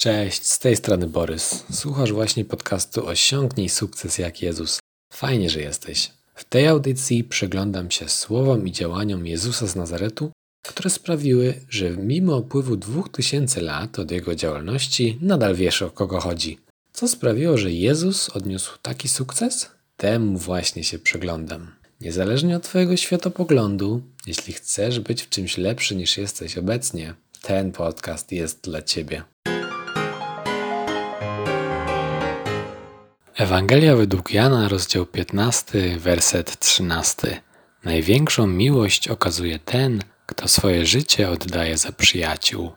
Cześć, z tej strony Borys. Słuchasz właśnie podcastu Osiągnij sukces jak Jezus. Fajnie, że jesteś. W tej audycji przyglądam się słowom i działaniom Jezusa z Nazaretu, które sprawiły, że mimo upływu 2000 lat od jego działalności nadal wiesz o kogo chodzi. Co sprawiło, że Jezus odniósł taki sukces? Temu właśnie się przyglądam. Niezależnie od Twojego światopoglądu, jeśli chcesz być w czymś lepszy niż jesteś obecnie, ten podcast jest dla Ciebie. Ewangelia według Jana, rozdział 15, werset 13. Największą miłość okazuje ten, kto swoje życie oddaje za przyjaciół.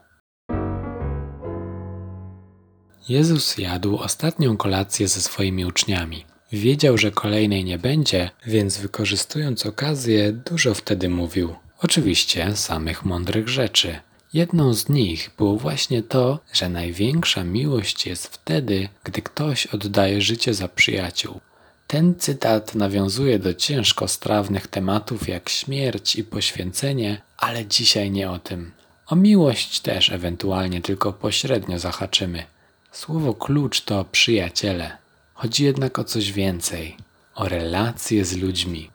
Jezus jadł ostatnią kolację ze swoimi uczniami. Wiedział, że kolejnej nie będzie, więc wykorzystując okazję, dużo wtedy mówił. Oczywiście samych mądrych rzeczy. Jedną z nich było właśnie to, że największa miłość jest wtedy, gdy ktoś oddaje życie za przyjaciół. Ten cytat nawiązuje do ciężko strawnych tematów jak śmierć i poświęcenie, ale dzisiaj nie o tym. O miłość też ewentualnie tylko pośrednio zahaczymy. Słowo klucz to przyjaciele. Chodzi jednak o coś więcej o relacje z ludźmi.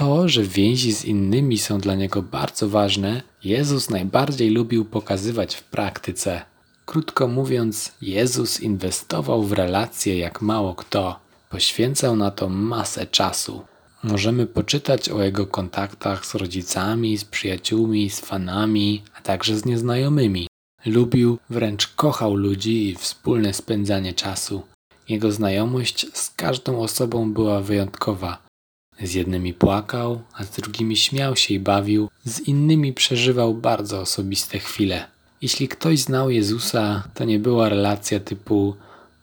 To, że więzi z innymi są dla niego bardzo ważne, Jezus najbardziej lubił pokazywać w praktyce. Krótko mówiąc, Jezus inwestował w relacje jak mało kto. Poświęcał na to masę czasu. Możemy poczytać o jego kontaktach z rodzicami, z przyjaciółmi, z fanami, a także z nieznajomymi. Lubił, wręcz kochał ludzi i wspólne spędzanie czasu. Jego znajomość z każdą osobą była wyjątkowa. Z jednymi płakał, a z drugimi śmiał się i bawił, z innymi przeżywał bardzo osobiste chwile. Jeśli ktoś znał Jezusa, to nie była relacja typu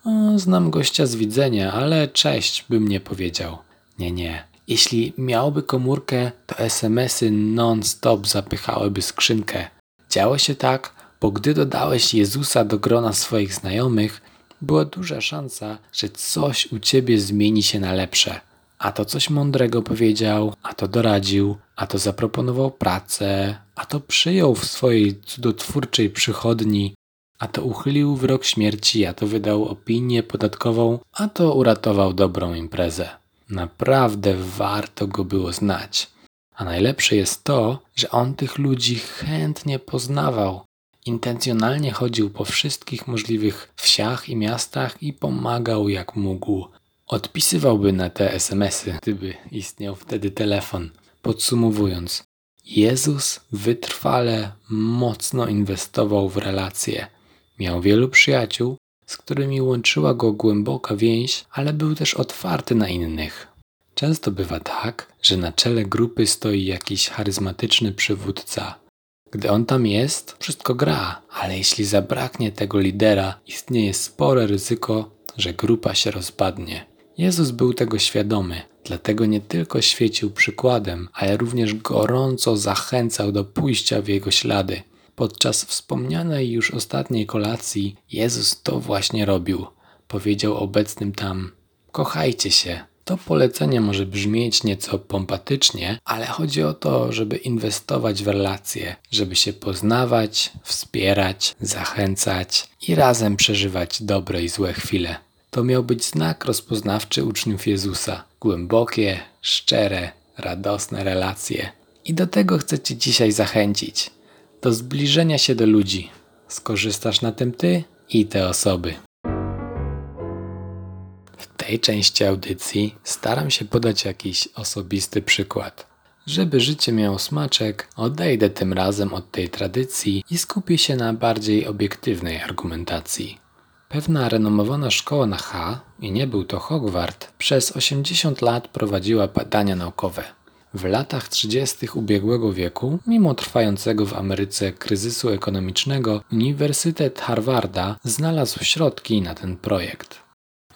o, znam gościa z widzenia, ale cześć bym nie powiedział. Nie, nie. Jeśli miałby komórkę, to SMS-y non-stop zapychałyby skrzynkę. Działo się tak, bo gdy dodałeś Jezusa do grona swoich znajomych, była duża szansa, że coś u ciebie zmieni się na lepsze. A to coś mądrego powiedział, a to doradził, a to zaproponował pracę, a to przyjął w swojej cudotwórczej przychodni, a to uchylił wyrok śmierci, a to wydał opinię podatkową, a to uratował dobrą imprezę. Naprawdę warto go było znać. A najlepsze jest to, że on tych ludzi chętnie poznawał. Intencjonalnie chodził po wszystkich możliwych wsiach i miastach i pomagał jak mógł. Odpisywałby na te SMSy, gdyby istniał wtedy telefon. Podsumowując, Jezus wytrwale mocno inwestował w relacje. Miał wielu przyjaciół, z którymi łączyła go głęboka więź, ale był też otwarty na innych. Często bywa tak, że na czele grupy stoi jakiś charyzmatyczny przywódca. Gdy on tam jest, wszystko gra, ale jeśli zabraknie tego lidera, istnieje spore ryzyko, że grupa się rozpadnie. Jezus był tego świadomy, dlatego nie tylko świecił przykładem, ale również gorąco zachęcał do pójścia w jego ślady. Podczas wspomnianej już ostatniej kolacji Jezus to właśnie robił. Powiedział obecnym tam: Kochajcie się. To polecenie może brzmieć nieco pompatycznie, ale chodzi o to, żeby inwestować w relacje, żeby się poznawać, wspierać, zachęcać i razem przeżywać dobre i złe chwile. To miał być znak rozpoznawczy uczniów Jezusa. Głębokie, szczere, radosne relacje. I do tego chcę Cię dzisiaj zachęcić. Do zbliżenia się do ludzi. Skorzystasz na tym Ty i te osoby. W tej części audycji staram się podać jakiś osobisty przykład. Żeby życie miało smaczek, odejdę tym razem od tej tradycji i skupię się na bardziej obiektywnej argumentacji. Pewna renomowana szkoła na H, i nie był to Hogwart, przez 80 lat prowadziła badania naukowe. W latach 30. ubiegłego wieku, mimo trwającego w Ameryce kryzysu ekonomicznego, Uniwersytet Harvarda znalazł środki na ten projekt.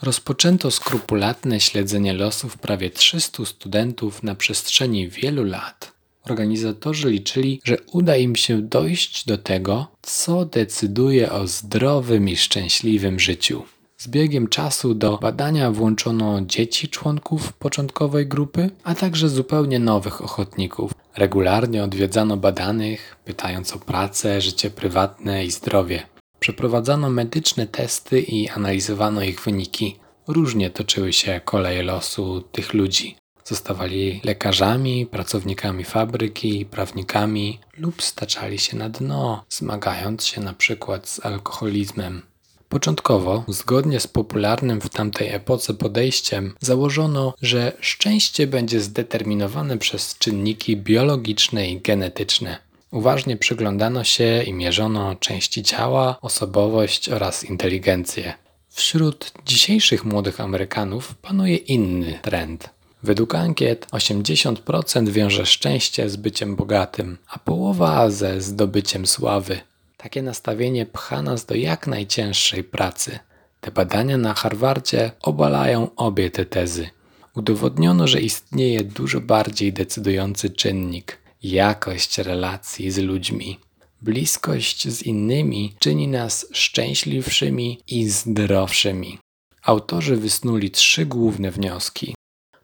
Rozpoczęto skrupulatne śledzenie losów prawie 300 studentów na przestrzeni wielu lat. Organizatorzy liczyli, że uda im się dojść do tego, co decyduje o zdrowym i szczęśliwym życiu. Z biegiem czasu do badania włączono dzieci członków początkowej grupy, a także zupełnie nowych ochotników. Regularnie odwiedzano badanych, pytając o pracę, życie prywatne i zdrowie. Przeprowadzano medyczne testy i analizowano ich wyniki. Różnie toczyły się koleje losu tych ludzi. Zostawali lekarzami, pracownikami fabryki, prawnikami lub staczali się na dno, zmagając się na przykład z alkoholizmem. Początkowo, zgodnie z popularnym w tamtej epoce podejściem, założono, że szczęście będzie zdeterminowane przez czynniki biologiczne i genetyczne. Uważnie przyglądano się i mierzono części ciała, osobowość oraz inteligencję. Wśród dzisiejszych młodych Amerykanów panuje inny trend. Według ankiet 80% wiąże szczęście z byciem bogatym, a połowa ze zdobyciem sławy. Takie nastawienie pcha nas do jak najcięższej pracy. Te badania na Harvardzie obalają obie te tezy. Udowodniono, że istnieje dużo bardziej decydujący czynnik jakość relacji z ludźmi. Bliskość z innymi czyni nas szczęśliwszymi i zdrowszymi. Autorzy wysnuli trzy główne wnioski.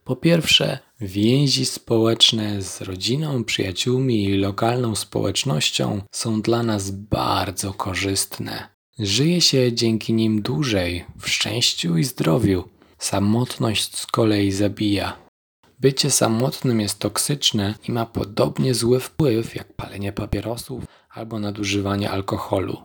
Po pierwsze, więzi społeczne z rodziną, przyjaciółmi i lokalną społecznością są dla nas bardzo korzystne. Żyje się dzięki nim dłużej, w szczęściu i zdrowiu. Samotność z kolei zabija. Bycie samotnym jest toksyczne i ma podobnie zły wpływ jak palenie papierosów albo nadużywanie alkoholu.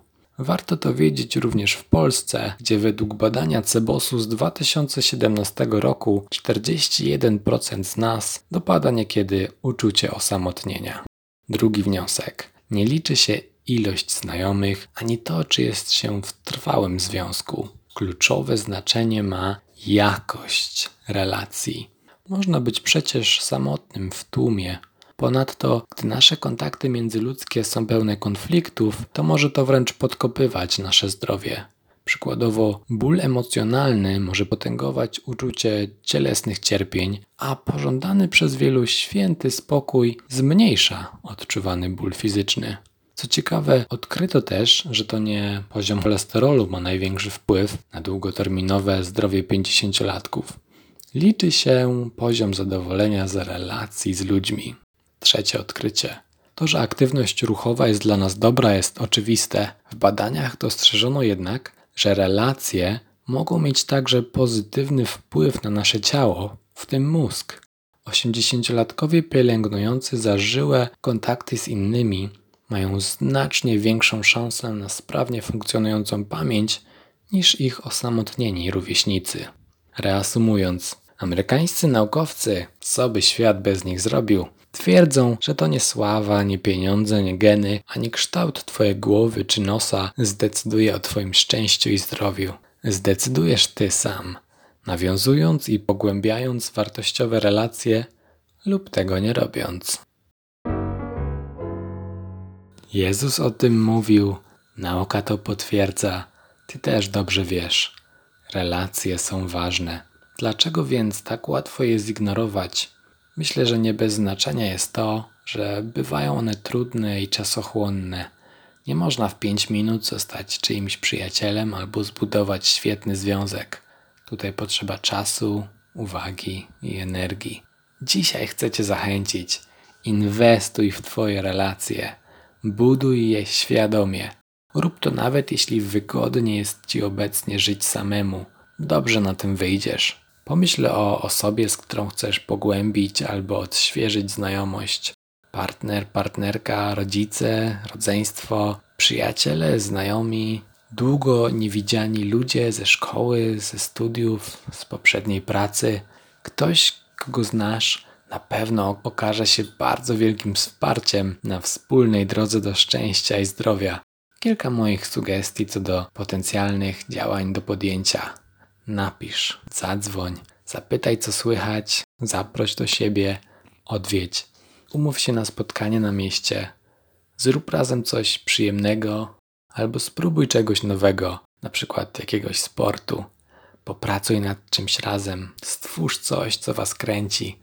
Warto to wiedzieć również w Polsce, gdzie według badania Cebosu z 2017 roku 41% z nas dopada niekiedy uczucie osamotnienia. Drugi wniosek. Nie liczy się ilość znajomych, ani to, czy jest się w trwałym związku. Kluczowe znaczenie ma jakość relacji. Można być przecież samotnym w tłumie, Ponadto, gdy nasze kontakty międzyludzkie są pełne konfliktów, to może to wręcz podkopywać nasze zdrowie. Przykładowo, ból emocjonalny może potęgować uczucie cielesnych cierpień, a pożądany przez wielu święty spokój zmniejsza odczuwany ból fizyczny. Co ciekawe, odkryto też, że to nie poziom cholesterolu ma największy wpływ na długoterminowe zdrowie 50-latków. Liczy się poziom zadowolenia z relacji z ludźmi. Trzecie odkrycie. To, że aktywność ruchowa jest dla nas dobra, jest oczywiste. W badaniach dostrzeżono jednak, że relacje mogą mieć także pozytywny wpływ na nasze ciało, w tym mózg. 80-latkowie pielęgnujący zażyłe kontakty z innymi mają znacznie większą szansę na sprawnie funkcjonującą pamięć niż ich osamotnieni rówieśnicy. Reasumując, amerykańscy naukowcy, co by świat bez nich zrobił, Twierdzą, że to nie sława, nie pieniądze, nie geny, ani kształt twojej głowy czy nosa zdecyduje o twoim szczęściu i zdrowiu. Zdecydujesz ty sam, nawiązując i pogłębiając wartościowe relacje lub tego nie robiąc. Jezus o tym mówił, nauka to potwierdza, ty też dobrze wiesz. Relacje są ważne. Dlaczego więc tak łatwo je zignorować? Myślę, że nie bez znaczenia jest to, że bywają one trudne i czasochłonne. Nie można w 5 minut zostać czyimś przyjacielem albo zbudować świetny związek. Tutaj potrzeba czasu, uwagi i energii. Dzisiaj chcę Cię zachęcić. Inwestuj w Twoje relacje. Buduj je świadomie. Rób to nawet jeśli wygodnie jest Ci obecnie żyć samemu. Dobrze na tym wyjdziesz. Pomyśl o osobie, z którą chcesz pogłębić albo odświeżyć znajomość. Partner, partnerka, rodzice, rodzeństwo, przyjaciele, znajomi, długo niewidziani ludzie ze szkoły, ze studiów, z poprzedniej pracy. Ktoś, kogo znasz, na pewno okaże się bardzo wielkim wsparciem na wspólnej drodze do szczęścia i zdrowia. Kilka moich sugestii co do potencjalnych działań do podjęcia napisz, zadzwoń, zapytaj co słychać, zaproś do siebie, odwiedź. Umów się na spotkanie na mieście, zrób razem coś przyjemnego albo spróbuj czegoś nowego, na przykład jakiegoś sportu. Popracuj nad czymś razem, stwórz coś, co was kręci,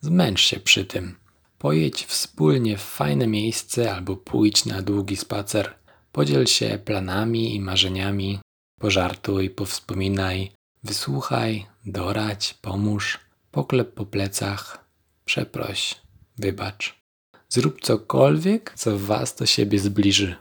zmęcz się przy tym. Pojedź wspólnie w fajne miejsce albo pójdź na długi spacer. Podziel się planami i marzeniami, pożartuj, powspominaj, Wysłuchaj, doradź, pomóż, poklep po plecach, przeproś, wybacz. Zrób cokolwiek, co was do siebie zbliży.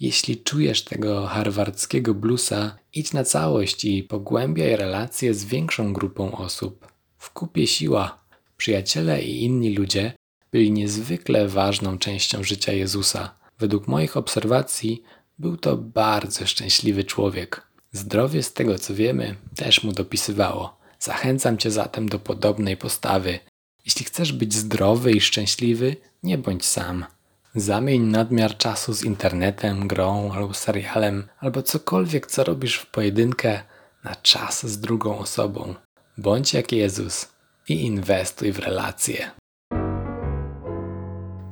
Jeśli czujesz tego harwardzkiego bluesa, idź na całość i pogłębiaj relacje z większą grupą osób. W kupie siła. Przyjaciele i inni ludzie byli niezwykle ważną częścią życia Jezusa. Według moich obserwacji był to bardzo szczęśliwy człowiek. Zdrowie z tego co wiemy też mu dopisywało. Zachęcam cię zatem do podobnej postawy. Jeśli chcesz być zdrowy i szczęśliwy, nie bądź sam. Zamień nadmiar czasu z internetem, grą albo serialem, albo cokolwiek, co robisz w pojedynkę, na czas z drugą osobą. Bądź jak Jezus i inwestuj w relacje.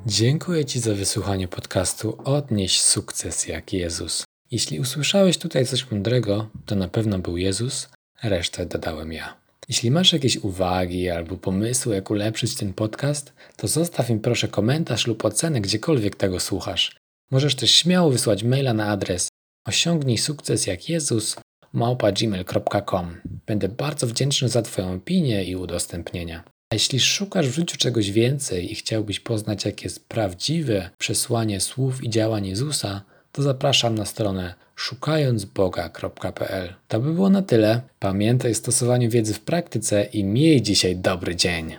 Dziękuję Ci za wysłuchanie podcastu Odnieś sukces jak Jezus. Jeśli usłyszałeś tutaj coś mądrego, to na pewno był Jezus, resztę dodałem ja. Jeśli masz jakieś uwagi albo pomysły, jak ulepszyć ten podcast, to zostaw mi proszę komentarz lub ocenę gdziekolwiek tego słuchasz. Możesz też śmiało wysłać maila na adres osiągnij sukces jak Jezus małpa.gmail.com. Będę bardzo wdzięczny za Twoją opinię i udostępnienia. A jeśli szukasz w życiu czegoś więcej i chciałbyś poznać, jakie jest prawdziwe przesłanie słów i działań Jezusa, to zapraszam na stronę szukającboga.pl. To by było na tyle. Pamiętaj o stosowaniu wiedzy w praktyce i miej dzisiaj dobry dzień.